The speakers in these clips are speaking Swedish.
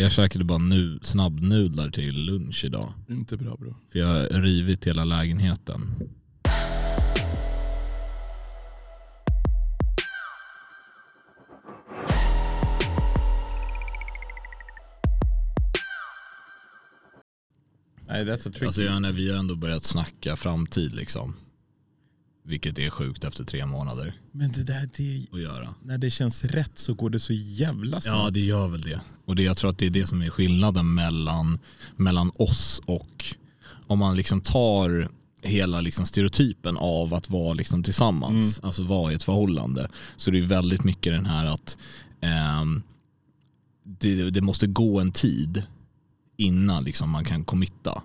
jag käkade bara nu, snabbnudlar till lunch idag. Inte bra bro. För jag har rivit hela lägenheten. Nej, that's a tricky. Alltså jag, när vi har ändå börjat snacka framtid liksom. Vilket är sjukt efter tre månader Men det där, det, att göra. när det känns rätt så går det så jävla snabbt. Ja det gör väl det. Och det, jag tror att det är det som är skillnaden mellan, mellan oss och om man liksom tar hela liksom stereotypen av att vara liksom tillsammans, alltså vara i ett förhållande. Så det är väldigt mycket den här att ehm, det, det måste gå en tid innan liksom man kan committa.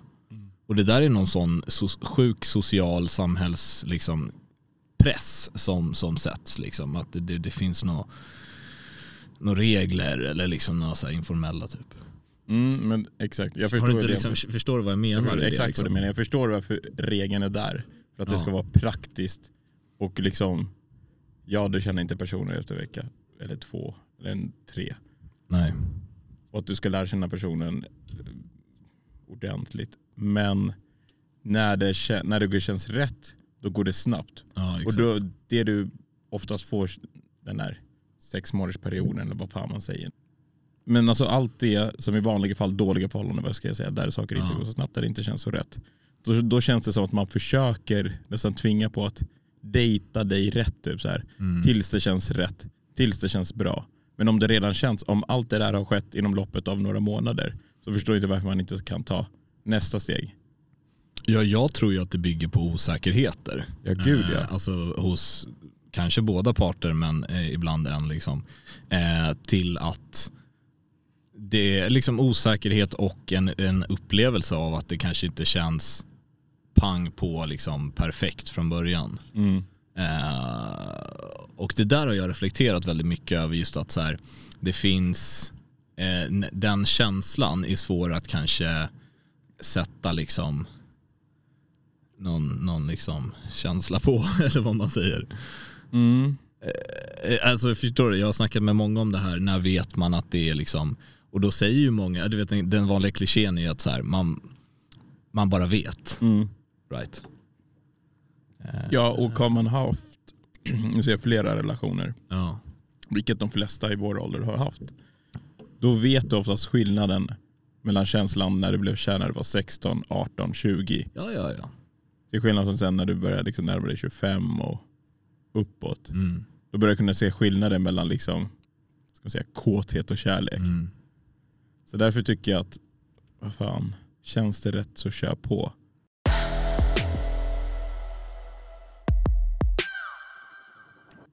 Och det där är någon sån so sjuk social samhälls liksom, press som, som sätts. Liksom. Att det, det, det finns några nå regler eller liksom några informella typ. Mm, men exakt. Jag Har förstår, du inte det. liksom, förstår du vad jag menar? jag förstår det, exakt liksom? vad du menar. Jag förstår varför regeln är där. För att det Ja. ska vara praktiskt och liksom, ja du känner inte personer efter en vecka, eller två, eller en, tre. Nej. Och att du ska lära känna personen ordentligt. Men när det, när det känns rätt, då går det snabbt. Ja, Och då, det du oftast får den där sex månadersperioden eller vad fan man säger. Men alltså allt det som i vanliga fall dåliga förhållanden, vad ska jag säga, där saker inte Ja. går så snabbt, där det inte känns så rätt. Då, då känns det som att man försöker nästan tvinga på att dejta dig rätt typ så här. Mm. Tills det känns rätt, tills det känns bra. Men om det redan känns, om allt det där har skett inom loppet av några månader så förstår jag inte varför man inte kan ta nästa steg. Ja, jag tror ju att det bygger på osäkerheter. Ja gud ja. Eh, alltså hos kanske båda parter men eh, ibland en liksom. Eh, till att det är liksom osäkerhet och en, en upplevelse av att det kanske inte känns pang på liksom perfekt från början. Mm. Eh, och det där har jag reflekterat väldigt mycket över just att så här, det finns eh, den känslan är svår att kanske sätta liksom någon, någon liksom känsla på eller vad man säger. Mm. Eh, Alltså förstår du, jag har snackat med många om det här, när vet man att det är liksom, och då säger ju många, du vet den- den vanliga klichén är ju att så här, man, man bara vet. Mm. Right? Ja, och har man haft nu ser jag flera relationer, Ja. vilket de flesta i vår ålder har haft, då vet du oftast skillnaden mellan känslan när du blev kär när du var 16, 18, 20. Ja, ja, ja. Till skillnad från sen när du började liksom närma dig 25 och uppåt. Mm. Då börjar du kunna se skillnaden mellan liksom, ska man säga, kåthet och kärlek. Mm. Så därför tycker jag att, vad fan, känns det rätt så kör på.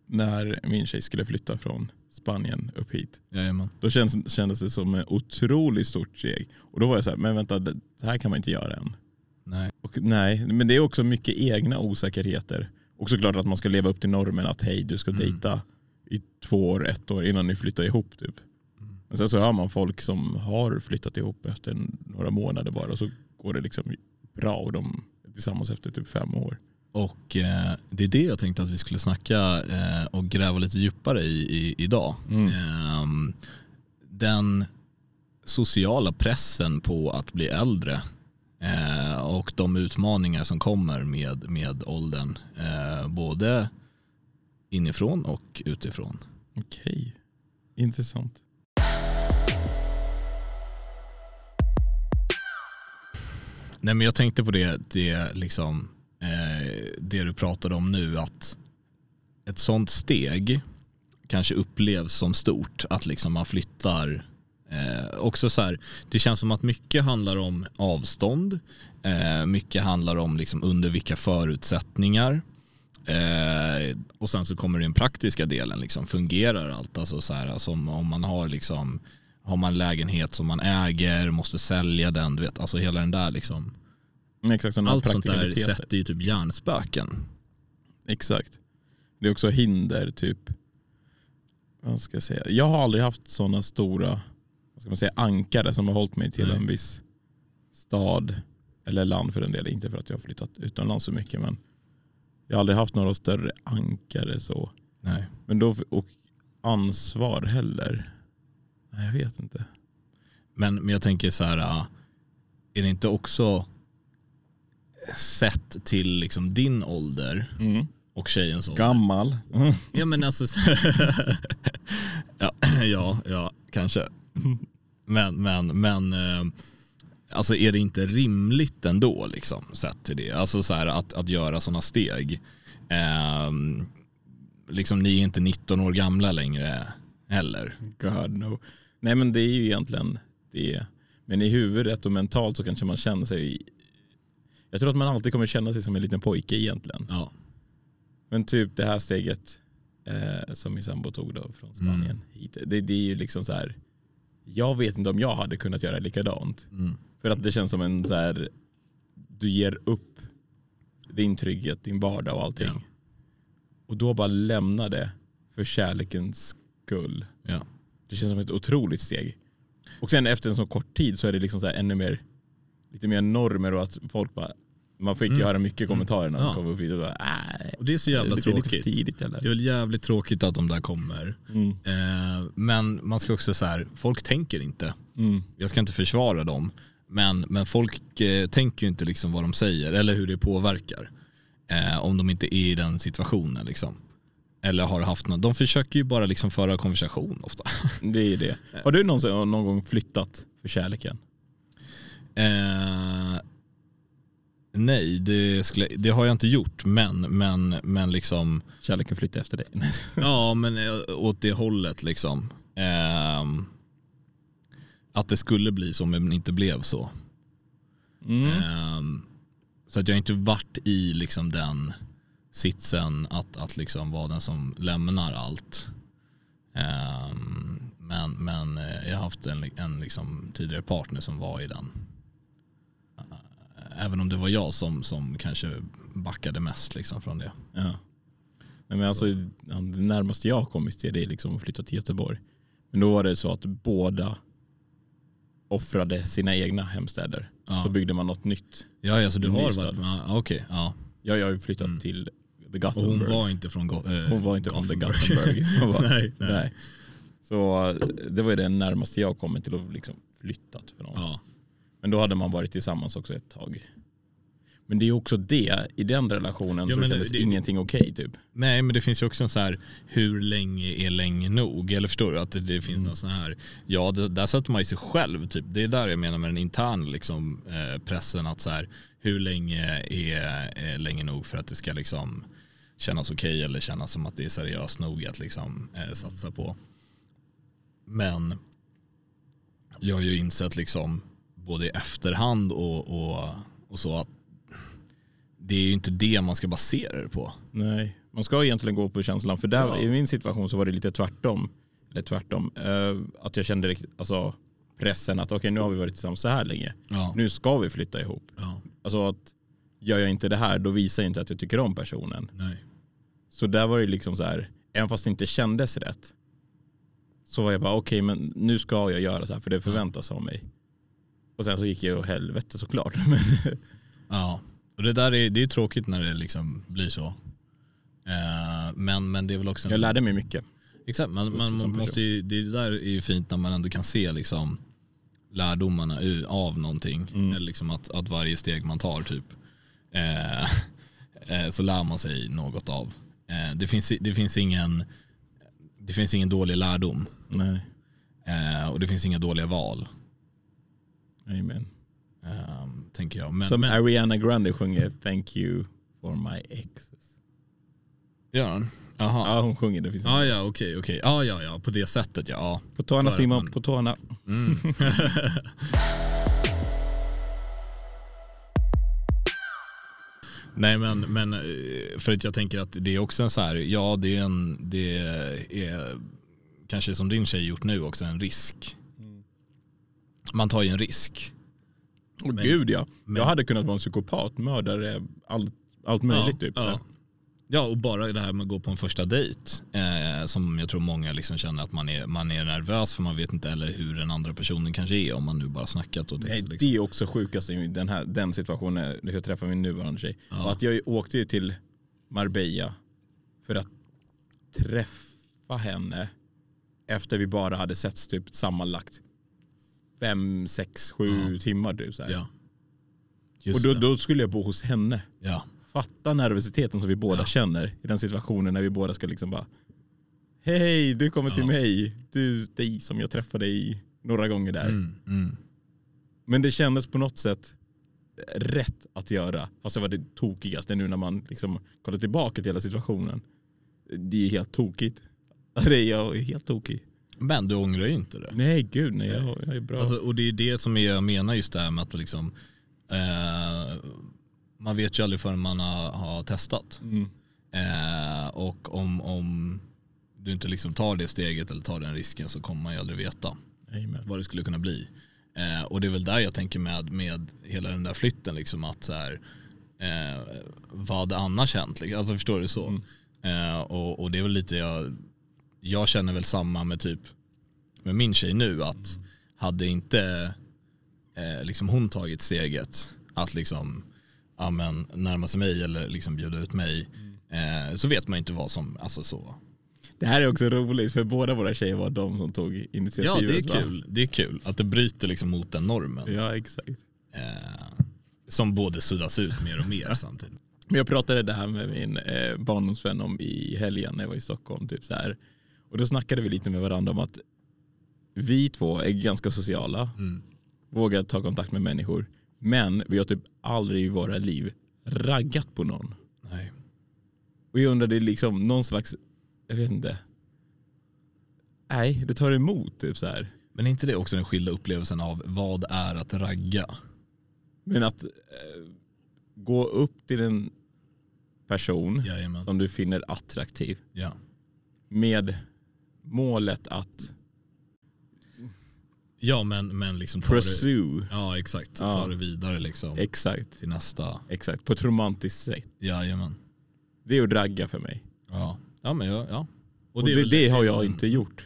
När min tjej skulle flytta från Spanien upp hit, Jajamän. då kändes, kändes det som ett otroligt stort steg. Och då var jag så här, men vänta, det här kan man inte göra än. Nej. Och nej, men det är också mycket egna osäkerheter. Och såklart att man ska leva upp till normen att hej, du ska Mm. dejta i två år, ett år innan ni flyttar ihop. Typ. Mm. Men sen så har man folk som har flyttat ihop efter några månader bara och så går det liksom bra och de är tillsammans efter typ fem år. Och eh, det är det jag tänkte att vi skulle snacka eh, och gräva lite djupare i, i idag. Mm. Ehm, den sociala pressen på att bli äldre eh, och de utmaningar som kommer med, med åldern. Eh, både inifrån och utifrån. Okej, intressant. Nej men jag tänkte på det, det, liksom, eh, Eh, det du pratade om nu att ett sånt steg kanske upplevs som stort att liksom man flyttar eh, också så här, det känns som att mycket handlar om avstånd, eh, mycket handlar om liksom under vilka förutsättningar eh, och sen så kommer den praktiska delen, liksom, fungerar allt? Alltså så här, alltså om, om man har liksom har man lägenhet som man äger, måste sälja den, du vet, alltså hela den där liksom. Exakt, sådana Allt sånt där sätter ju typ hjärnspöken. Exakt. Det är också hinder, typ. Vad ska jag säga? Jag har aldrig haft sådana stora vad ska man säga, ankare som har hållit mig till Nej. en viss stad eller land för den delen. Inte för att jag har flyttat utomlands så mycket men jag har aldrig haft några större ankare så. Nej. Men då, och ansvar heller. Nej jag vet inte. Men, men jag tänker så här, äh, är det inte också sett till liksom din ålder och tjejens ålder? Gammal. Ja men alltså, ja, ja, ja, kanske. Men, men, men eh, alltså är det inte rimligt ändå liksom sett till det? Alltså så här, att, att göra sådana steg. Eh, liksom ni är inte 19 år gamla längre heller. God no. Nej men det är ju egentligen det. Men i huvudet och mentalt så kanske man känner sig jag tror att man alltid kommer känna sig som en liten pojke egentligen. Ja. Men typ det här steget eh, som min sambo tog då från Spanien hit. Det, det är ju liksom så här. Jag vet inte om jag hade kunnat göra likadant. Mm. För att det känns som en så här. Du ger upp din trygghet, din vardag och allting. Ja. Och då bara lämna det för kärlekens skull. Ja. Det känns som ett otroligt steg. Och sen efter en så kort tid så är det liksom så här ännu mer lite mer normer och att folk bara man fick ju höra mycket kommentarer när de Ja. kom upp hit och bara äh, Och det är så jävla det tråkigt. tidigt eller? Det är väl jävligt tråkigt att de där kommer. Mm. Eh, men man ska också så här, folk tänker inte. Mm. Jag ska inte försvara dem. Men, men folk eh, tänker ju inte liksom vad de säger eller hur det påverkar. Eh, om de inte är i den situationen liksom. Eller har haft något. De försöker ju bara liksom föra konversation ofta. Det är det. Har du någonsin, någon gång flyttat för kärleken? Eh, nej, det, skulle, det har jag inte gjort. Men, men, men liksom, Kärleken flyttar efter dig? ja men eh, åt det hållet liksom. Eh, att det skulle bli så men inte blev så. Mm. Ehm, så att jag inte varit i liksom den sitsen att, att liksom vara den som lämnar allt. Ehm, men, men eh, jag har haft en, en liksom tidigare partner som var i den. Även om det var jag som, som kanske backade mest liksom från det. Ja. Nej, men alltså, ja, det närmaste jag har kommit till det är liksom att flytta till Göteborg. Men då var det så att båda offrade sina egna hemstäder. Ja. Så byggde man något nytt. Ja, alltså du har varit med. ja, Okej, ja. Jag, jag har ju flyttat Mm. till The Och Gothenburg. hon var inte från Go- eh, Hon var inte från The Gothenburg. Var, nej, nej. nej. Så eh, det var ju det närmaste jag kommit till att liksom flyttat för någon. Ja. Men då hade man varit tillsammans också ett tag. Men det är också det, i den relationen Ja, så kändes det- ingenting okej typ. Nej men det finns ju också en så här, hur länge är länge nog? Eller förstår du att det, det finns Mm. någon sån här, ja det, där sätter man ju sig själv typ. Det är där jag menar med den interna liksom, eh, pressen att så här, hur länge är eh, länge nog för att det ska liksom kännas okej eller kännas som att det är seriöst nog att liksom eh, satsa på. Men jag har ju insett liksom både i efterhand och, och, och så att det är ju inte det man ska basera det på. Nej, man ska egentligen gå på känslan. För där, Ja. i min situation så var det lite tvärtom. Eller tvärtom. Eh, att jag kände riktigt, alltså, pressen att okej nu har vi varit tillsammans så här länge. Ja. Nu ska vi flytta ihop. ja. Alltså att gör jag inte det här då visar jag inte att jag tycker om personen. Nej. Så där var det liksom så här, även fast det inte kändes rätt. Så var jag bara okej men nu ska jag göra så här för det förväntas av mig. Och sen så gick jag åt helvete såklart. Men, Ja, och det där är, det är tråkigt när det liksom blir så. Eh, men, men det är väl också... en- jag lärde mig mycket. Exakt, man, man, måste ju, det där är ju fint när man ändå kan se liksom lärdomarna av någonting. Mm. Eller liksom att, att varje steg man tar typ eh, eh, så lär man sig något av. Eh, det, finns, det, finns ingen, det finns ingen dålig lärdom Nej, eh, och det finns inga dåliga val. Amen. Eh, tänker jag. Men, Som Ariana Grande sjunger Thank you for my exes. han? Jaha. Ja hon sjunger det. Finns Ja, ja, okej, okej. Ja, ja, ja, på det sättet ja. ja. På tårna Simon, men- på tårna. Mm. Nej men, men eh, för att jag tänker att det är också en så här, ja det är en, det är kanske som din tjej gjort nu också en risk. Man tar ju en risk. Åh Men- gud ja. men- jag hade kunnat vara en psykopat, mördare, allt, allt möjligt ja, typ. Ja. ja och bara det här med att gå på en första dejt eh, som jag tror många liksom känner att man är, man är nervös för man vet inte eller hur den andra personen kanske är om man nu bara snackat. Och det, Nej, liksom. det är också sjukast i den, här, den situationen när jag träffar min nuvarande tjej. Ja. Och att jag åkte ju till Marbella för att träffa henne efter vi bara hade setts typ sammanlagt fem, sex, sju timmar. Typ, så. Ja. och då, då skulle jag bo hos henne. Ja. Fatta nervositeten som vi båda Ja. känner i den situationen när vi båda ska liksom bara Hej, du kommer till mig. Du, dig som jag träffade i några gånger där. Mm, mm. Men det kändes på något sätt rätt att göra. Fast det var det tokigaste nu när man liksom kollar tillbaka till hela situationen. Det är helt tokigt. Det är jag helt tokig. Men du ångrar ju inte det. Nej gud nej, jag, jag är bra. Alltså, och det är det som jag menar just det här med att liksom, eh, man vet ju aldrig förrän man har, har testat. mm. Eh, och om, om du inte liksom tar det steget eller tar den risken så kommer man ju aldrig veta Amen. vad det skulle kunna bli. Eh, och det är väl där jag tänker med, med hela den där flytten, liksom att så här, eh, vad annars hänt? Liksom. Alltså förstår du så? Mm. Eh, och, och det är väl lite jag, jag känner väl samma med typ med min tjej nu att hade inte eh, liksom hon tagit steget att liksom ja, men, närma sig mig eller liksom bjuda ut mig eh, så vet man inte vad som, alltså så. Det här är också roligt för båda våra tjejer var de som tog Ja initiativet. det är va? kul, det är kul att det bryter liksom mot den normen. Ja exakt. Eh, som både suddas ut mer och mer samtidigt. Jag pratade det här med min eh, barndomsvän om i helgen när jag var i Stockholm. Typ så här. Och då snackade vi lite med varandra om att vi två är ganska sociala, Mm. vågar ta kontakt med människor. Men vi har typ aldrig i våra liv raggat på någon. Nej. Och jag undrade liksom någon slags, jag vet inte. Nej, det tar emot typ så här. Men är inte det också den skilda upplevelsen av vad är att ragga? Men att eh, gå upp till en person Jajamän. som du finner attraktiv Ja. med målet att ja men, men liksom ta det, pursue. ja exakt, Ja. ta det vidare liksom Exakt, till nästa. exakt. På ett romantiskt sätt. Jajamän. Det är att ragga för mig. Ja. Ja men ja. ja. Och det, är det, väl- har jag inte gjort.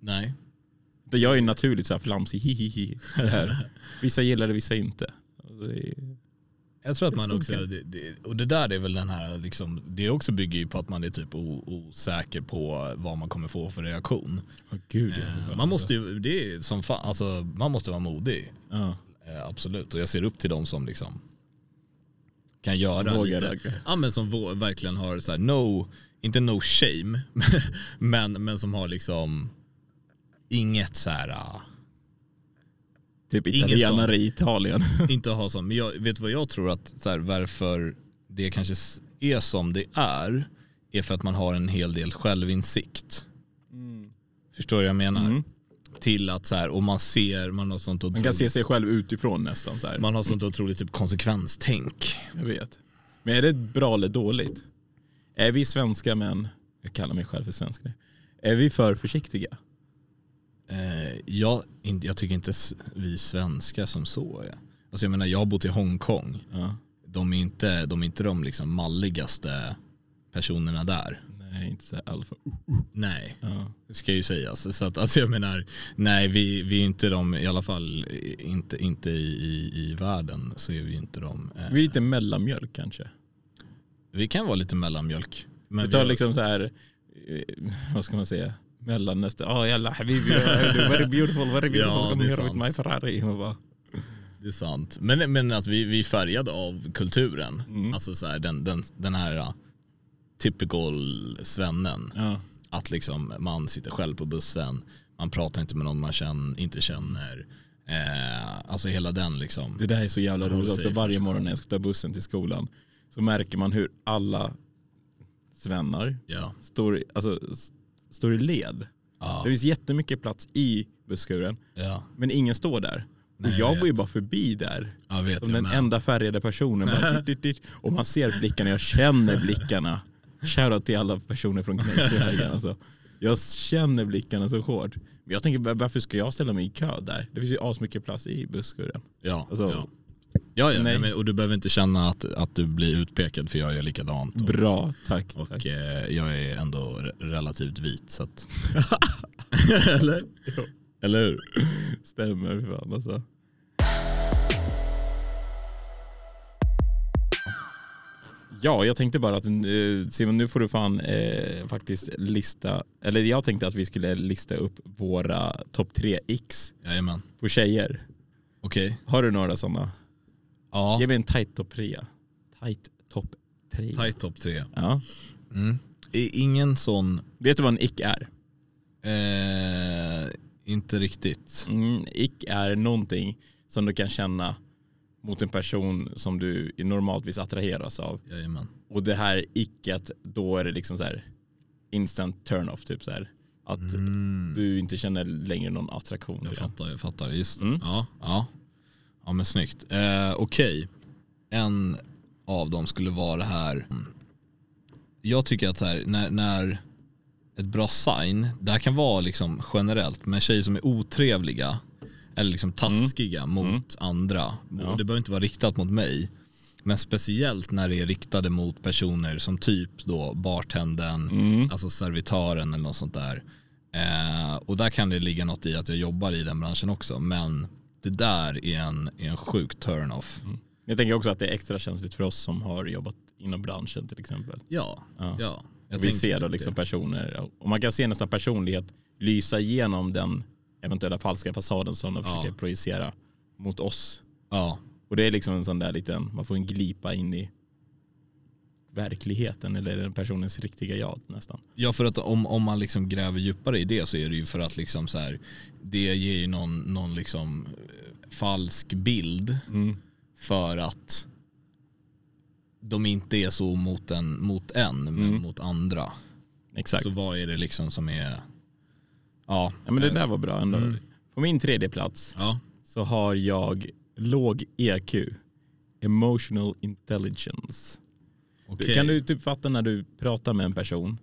Nej. Jag är naturligt så här flamsig, hihihi. Det här. Vissa gillar det, vissa inte. Och det är- Jag tror att man också, funkar. det, det, och det där är väl den här, liksom, det också bygger ju på att man är typ osäker på vad man kommer få för reaktion. gud, Eh, man måste ju, det är som fan, alltså man måste vara modig. Ja. Eh, absolut, och jag ser upp till de som liksom kan göra Vågar lite, ja men som verkligen har så här, no, inte no shame, men, men som har liksom inget så här, ah, Typ Ingen italienare i Italien. inte ha som, men jag vet vad jag tror att så här, varför det kanske är som det är, är för att man har en hel del självinsikt. Förstår du vad jag menar? Mm. Till att så här, och man ser, man har sånt Man otroligt, kan se sig själv utifrån nästan. Så här. man har sånt otroligt typ konsekvenstänk. Jag vet. Men är det bra eller dåligt? Är vi svenska män, jag kallar mig själv för svensk nu, är vi för försiktiga? Jag, jag tycker inte vi svenskar som så är. Alltså jag menar jag har bott i Hongkong. Ja. De är inte de, är inte de liksom malligaste personerna där. Nej, inte så alfa. Nej, Ja. det ska ju sägas. Så att, alltså jag menar, nej vi, vi är inte de, i alla fall inte, inte i, i, i världen så är vi inte de. Eh, Vi är lite mellanmjölk kanske. vi kan vara lite mellanmjölk. Men Vi tar har- liksom så här, eh, vad ska man säga, mellan nästa, oh jalla habibi, very beautiful, very beautiful, Ja, är here with my Ferrari. Och bara, Det är sant. Men, men att vi, vi är färgade av kulturen. Mm. Alltså så här, den, den, den här typical svennen. ja. Att liksom man sitter själv på bussen, man pratar inte med någon man känner, inte känner. Eh, alltså hela den liksom. Det där är så jävla roligt också. för Varje morgon när jag ska ta bussen till skolan så märker man hur alla svennar Ja. står, alltså, står i led. Ja. Det finns jättemycket plats i busskuren men ja. ingen står där. Nej, och jag jag går ju bara förbi där. Jag Som den med. enda färgade personen. Bara, dit, dit. Och man ser blickarna, jag känner blickarna. Shoutout till alla personer från Knäcksjövägen. Alltså. Jag känner blickarna så hårt. Men jag tänker varför ska jag ställa mig i kö där? Det finns ju asmycket plats i busskuren. Ja, Alltså, ja. Ja, ja nej. nej. och du behöver inte känna att, att du blir utpekad för jag gör likadant. Och, Bra, tack. och tack. eh, jag är ändå re- relativt vit. Så att... Eller? Eller hur? Stämmer fan alltså. Ja, jag tänkte bara att eh, Simon, nu får du fan eh, faktiskt lista, eller jag tänkte att vi skulle lista upp våra topp tre x Jajamän. på tjejer. Okej. Har du några sådana? Ja. Ge mig en tight topp tre. Tight topp tre. Tight top tre. Ja. Mm. I- Ingen sån, Vet du vad en ick är? eh, inte riktigt. Mm, ick är någonting som du kan känna mot en person som du normaltvis attraheras av. Jajamän. Och det här icket, då är det liksom så här instant turn off typ så här. Att du inte känner längre någon attraktion Mm. Jag till fattar, jag fattar. Just det. Mm. Ja, ja. Ja, men snyggt. Eh, Okej, en av dem skulle vara det här. Jag tycker att så här, när, när ett bra sign, det här kan vara liksom generellt, men tjejer som är otrevliga eller liksom taskiga mot andra, och det behöver inte vara riktat mot mig, men speciellt när det är riktade mot personer som typ då bartendern, alltså servitören eller något sånt där. Eh, och där kan det ligga något i att jag jobbar i den branschen också, men det där är en, är en sjuk turn-off. Jag tänker också att det är extra känsligt för oss som har jobbat inom branschen till exempel. Ja, Ja. ja. Vi ser då liksom det. personer, och man kan se nästan personlighet lysa igenom den eventuella falska fasaden som de Ja. försöker projicera mot oss. Ja, Och det är liksom en sån där liten, man får en glipa in i verkligheten eller den personens riktiga jag nästan. Ja för att om, om man liksom gräver djupare i det så är det ju för att liksom så här, det ger ju någon, någon liksom eh, falsk bild för att de inte är så mot en, mot en men mot andra. Exakt. Så vad är det liksom som är, ja, Ja, men det där var bra ändå. Mm. På min tredje plats ja, så har jag låg EQ. Emotional intelligence. Okej. Kan du typ fatta när du pratar med en person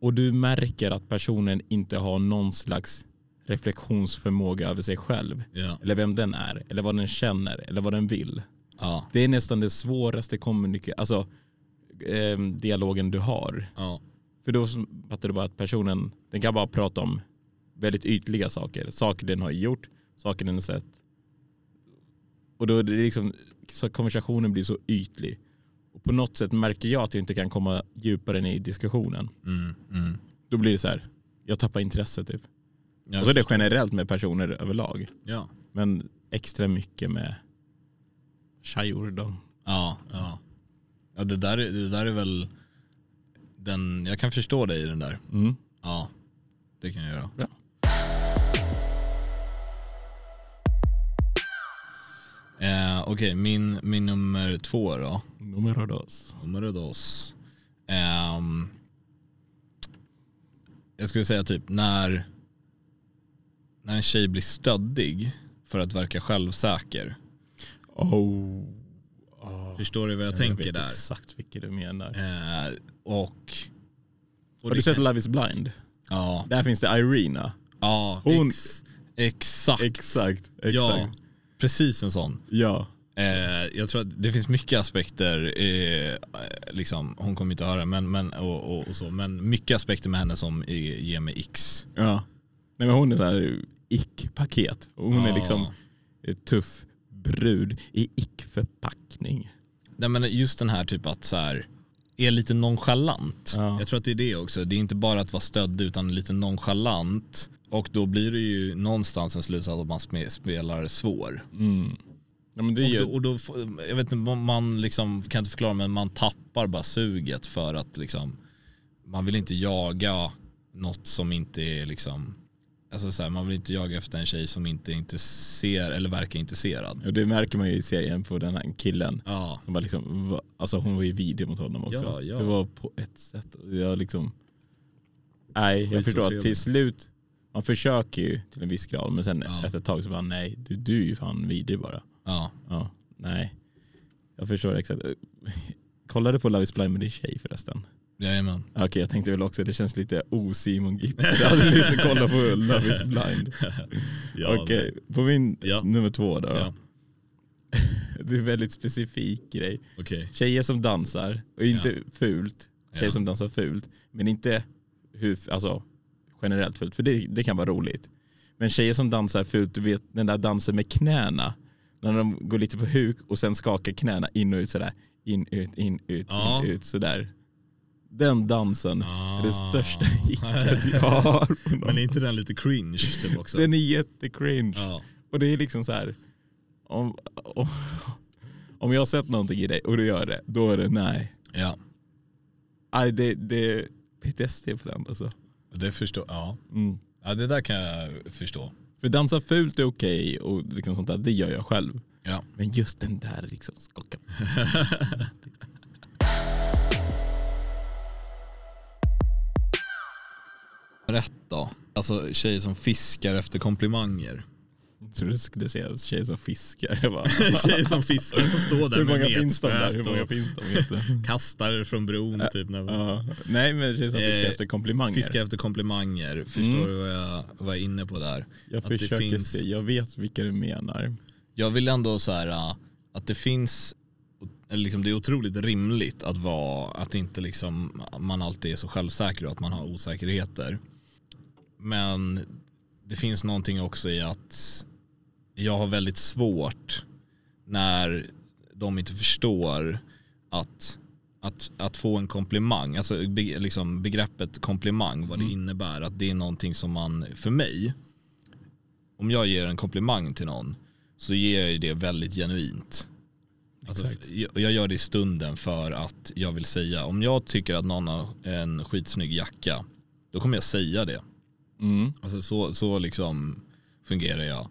och du märker att personen inte har någon slags reflektionsförmåga över sig själv. Ja, Eller vem den är, eller vad den känner, eller vad den vill. ja, Det är nästan det svåraste kommunika- alltså, eh, dialogen du har. ja, För då fattar du bara att personen, den kan bara prata om väldigt ytliga saker. Saker den har gjort, saker den har sett. Och då är det liksom, så konversationen blir så ytlig. Och på något sätt märker jag att jag inte kan komma djupare ner i diskussionen. mm, mm. Då blir det så här, jag tappar intresse typ. Ja, Och så är det generellt med personer överlag. ja, Men extra mycket med tjejor då. ja, ja. ja det, där, är- det där är väl den, jag kan förstå dig i den där. Mm. Ja, det kan jag göra. Bra. Eh, Okej, min, min nummer två då. Numero dos. Nummer dos. Ehm, jag skulle säga typ när, när en tjej blir stöddig för att verka självsäker. Oh. oh. Förstår du vad jag, Jag tänker vet där? exakt vilket du menar. Eh, och, och Har du sett Love is blind? Ja, Där finns det Irina. ja Hon- ex, exakt. Exakt. exakt. Ja, precis en sån. Ja. Eh, jag tror att det finns mycket aspekter, eh, liksom, hon kommer inte höra, men, men, och, och, och så, men mycket aspekter med henne som ger mig x. ja. Nej, men hon är där ick-paket. Hon är Ja. liksom ett tuff brud i ick-förpackning. Nej, men just den här typ att så här, är lite nonchalant. Ja. Jag tror att det är det också. Det är inte bara att vara stödd utan lite nonchalant. Och då blir det ju någonstans en slutsats att man spe- spelar svår. Mm. Ja, men det är Och då, och då, jag vet inte, man- liksom, kan inte förklara men man tappar bara suget för att liksom, man vill inte jaga något som inte är liksom, alltså så här, man vill inte jaga efter en tjej som inte är intresserad eller verkar intresserad. och det märker man ju i serien på den här killen. Ja, Som bara liksom, alltså hon var ju vidrig mot honom också. Ja, ja. Det var på ett sätt. Jag liksom, nej jag förstår att till slut, man försöker ju till en viss grad men sen Ja. efter ett tag så bara nej, du, du är ju fan vidrig bara. ja, Ja, nej. Jag förstår exakt. Kollade på Love is blind med din tjej förresten? jajamän. Okej, jag tänkte väl också att det känns lite o-Simon Gipp. Jag hade liksom kollat på Love is blind. Okej, på min Ja. nummer två då. Ja, Det är en väldigt specifik grej. okej. Tjejer som dansar, och inte fult, tjejer Ja. som dansar fult, men inte hur, alltså, generellt fult, för det, det kan vara roligt. Men tjejer som dansar fult, du vet den där dansen med knäna, när de går lite på huk och sen skakar knäna in och ut sådär In, ut, in, ut, Ja. in, ut sådär. Den dansen är det Ah. största hicket jag har. Men är inte den lite cringe typ också? Den är jättecringe. Ja. Och det är liksom så här. Om, om, om jag har sett någonting i dig och du gör det, då är det nej. ja, Aj, det, det är PTSD på den alltså. Det förstår ja. Mm. ja. det där kan jag förstå. För dansa fult är okej och liksom sånt där, det gör jag själv. Ja. Men just den där liksom skockan. Rätt då. Alltså tjejer som fiskar efter komplimanger. Trodde du skulle säga tjejer som fiskar. Jag bara, tjejer som fiskar som står där hur med många finns de där? Hur många finns de kastar från bron typ. När Ja. Nej men tjejer som fiskar Eh, efter komplimanger. Fiskar efter komplimanger. Förstår Mm. du vad jag, vad jag är inne på där? jag att det försöker finns- se, jag vet vilka du menar. Jag vill ändå så här äh, att det finns, liksom det är otroligt rimligt att vara, att inte liksom man alltid är så självsäker och att man har osäkerheter. Men det finns någonting också i att jag har väldigt svårt när de inte förstår att, att, att få en komplimang, alltså be, liksom begreppet komplimang, vad det innebär, att det är någonting som man, för mig, om jag ger en komplimang till någon så ger jag ju det väldigt genuint. Alltså, jag gör det i stunden för att jag vill säga, om jag tycker att någon har en skitsnygg jacka, då kommer jag säga det. Mm. Alltså så, så liksom fungerar jag.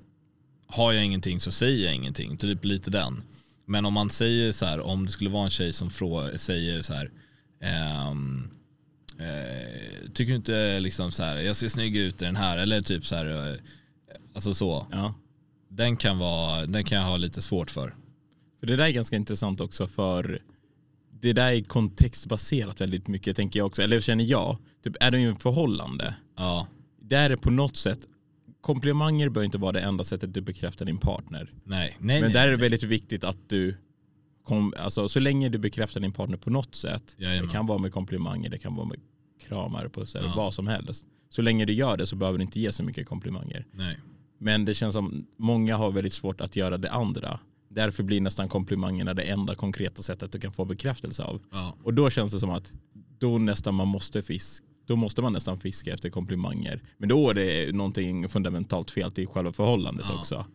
Har jag ingenting så säger jag ingenting, typ lite den. Men om man säger så här, om det skulle vara en tjej som frå, säger så här, ehm, eh, tycker du inte liksom så här, jag ser snygg ut i den här, eller typ så här, eh, alltså så. Ja. Den kan, vara, den kan jag ha lite svårt för. För det där är ganska intressant också för det där är kontextbaserat väldigt mycket tänker jag också. Eller känner jag. Typ är du i en förhållande. Ja, Där är på något sätt komplimanger bör inte vara det enda sättet du bekräftar din partner. nej, nej, Men nej, där är det nej. väldigt viktigt att du kom, alltså, så länge du bekräftar din partner på något sätt. Jajamän. Det kan vara med komplimanger, det kan vara med kramar på sig, Ja. vad som helst. Så länge du gör det så behöver du inte ge så mycket komplimanger. nej. Men det känns som många har väldigt svårt att göra det andra. Därför blir nästan komplimangerna det enda konkreta sättet du kan få bekräftelse av. Ja, Och då känns det som att då nästan man måste fiska då måste man nästan fiska efter komplimanger. Men då är det någonting fundamentalt fel till själva förhållandet Ja. också.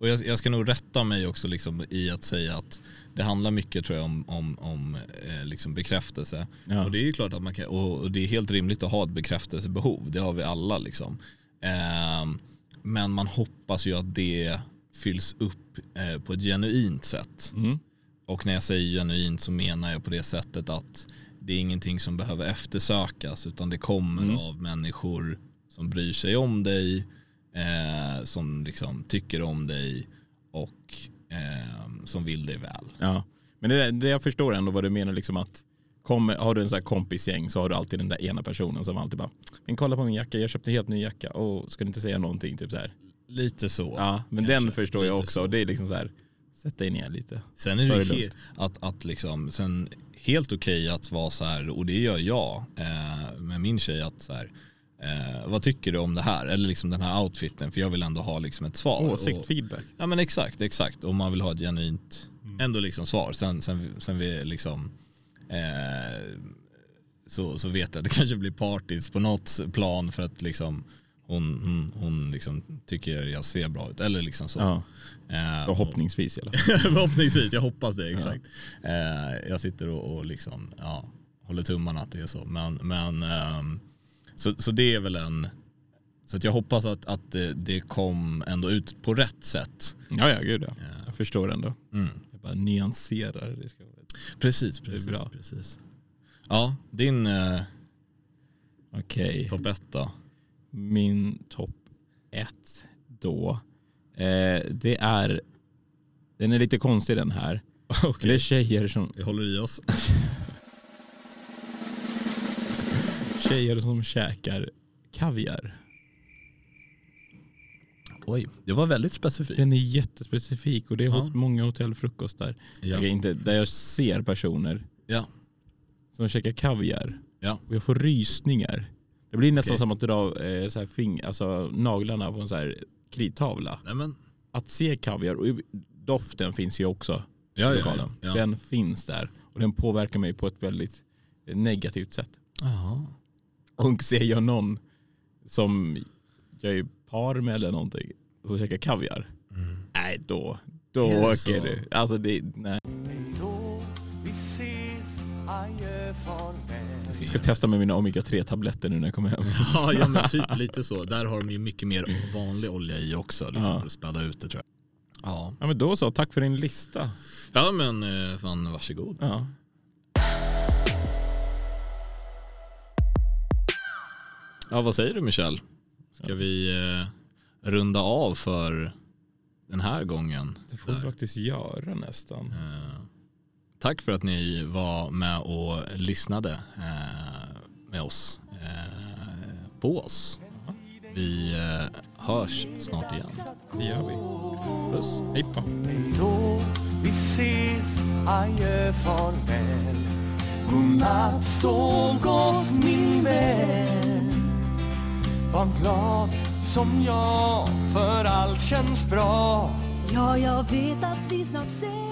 Och jag, jag ska nog rätta mig också liksom i att säga att det handlar mycket tror jag om, om, om eh, liksom bekräftelse. Ja. Och det är ju klart att man kan, och, det är helt rimligt att ha ett bekräftelsebehov, det har vi alla liksom. Ehm, men man hoppas ju att det fylls upp eh, på ett genuint sätt. Mm. Och när jag säger genuint så menar jag på det sättet att det är ingenting som behöver eftersökas utan det kommer Mm. av människor som bryr sig om dig, eh, som liksom tycker om dig och eh, som vill dig väl. Ja. Men det, det jag förstår ändå vad du menar liksom att kommer, har du en sån här kompisgäng så har du alltid den där ena personen som alltid bara men kolla på min jacka, jag köpte en helt ny jacka och ska du inte säga någonting typ så här. Lite så. Ja, men Kanske. den förstår jag också så. och det är liksom så här sätt dig ner lite. Sen är det det ju att, att liksom, sen helt okej att vara så här, och det gör jag eh, med min tjej, att så här, eh, vad tycker du om det här? Eller liksom den här outfiten, för jag vill ändå ha liksom ett svar. Åsikt, Och- feedback. Ja men exakt, exakt. Och man vill ha ett genuint Mm. ändå liksom svar. Sen, sen, sen vi liksom eh, så, så vet jag att det kanske blir partis på något plan för att liksom hon, hon, hon liksom tycker jag ser bra ut. Eller liksom så. Ja, Eh, förhoppningsvis i alla fall. Förhoppningsvis, jag hoppas det exakt. Eh, jag sitter och, och liksom, ja, håller tummarna att det är så. Men, men ehm, så, så det är väl en så jag hoppas att, att det, det kom ändå ut på rätt sätt. Ja, ja, gud ja. Ja. Jag förstår ändå. Mm. Jag bara nyanserar. Det ska vara Precis, är precis. bra. precis. Ja, din eh, Okej, topp ett då? Min topp ett då. Eh, det är, den är lite konstig den här. Okej, Det är tjejer som, vi håller i oss. tjejer som käkar kaviar. Oj, det var väldigt specifikt. Den är jättespecifik och det är Ja. många hotellfrukostar. Ja. Jag inte, där jag ser personer Ja. som käkar kaviar Ja. och jag får rysningar. Det blir nästan Okej. som att dra eh, så här fing, alltså, naglarna på en så här krittavla. Nej men, Att se kaviar, och doften finns ju också. Ja, ja, lokalen. ja. Den finns där och den påverkar mig på ett väldigt negativt sätt. Jaha. Och ser jag någon som jag är par med eller någonting och så käkar kaviar. Nej då, då åker så? det. Alltså det, nej. Ska testa med mina omega-3 tabletter nu när jag kommer hem. Ja, ja men typ lite så. Där har de ju mycket mer vanlig olja i också liksom, Ja. för att späda ut det tror jag. Ja, Ja men då så, tack för din lista. ja men eh, fan varsågod. Ja. Ja, vad säger du Michel? Ska vi eh, runda av för den här gången? Det får vi faktiskt göra nästan. Eh, tack för att ni var med och lyssnade eh, med oss eh, på oss. Vi eh, hörs snart igen. Det gör vi. Puss. Hej på. Hejdå, vi ses, adjö, farväl Godnatt, sov gott min vän Var glad som jag, för allt känns bra Ja, jag vet att vi snart ses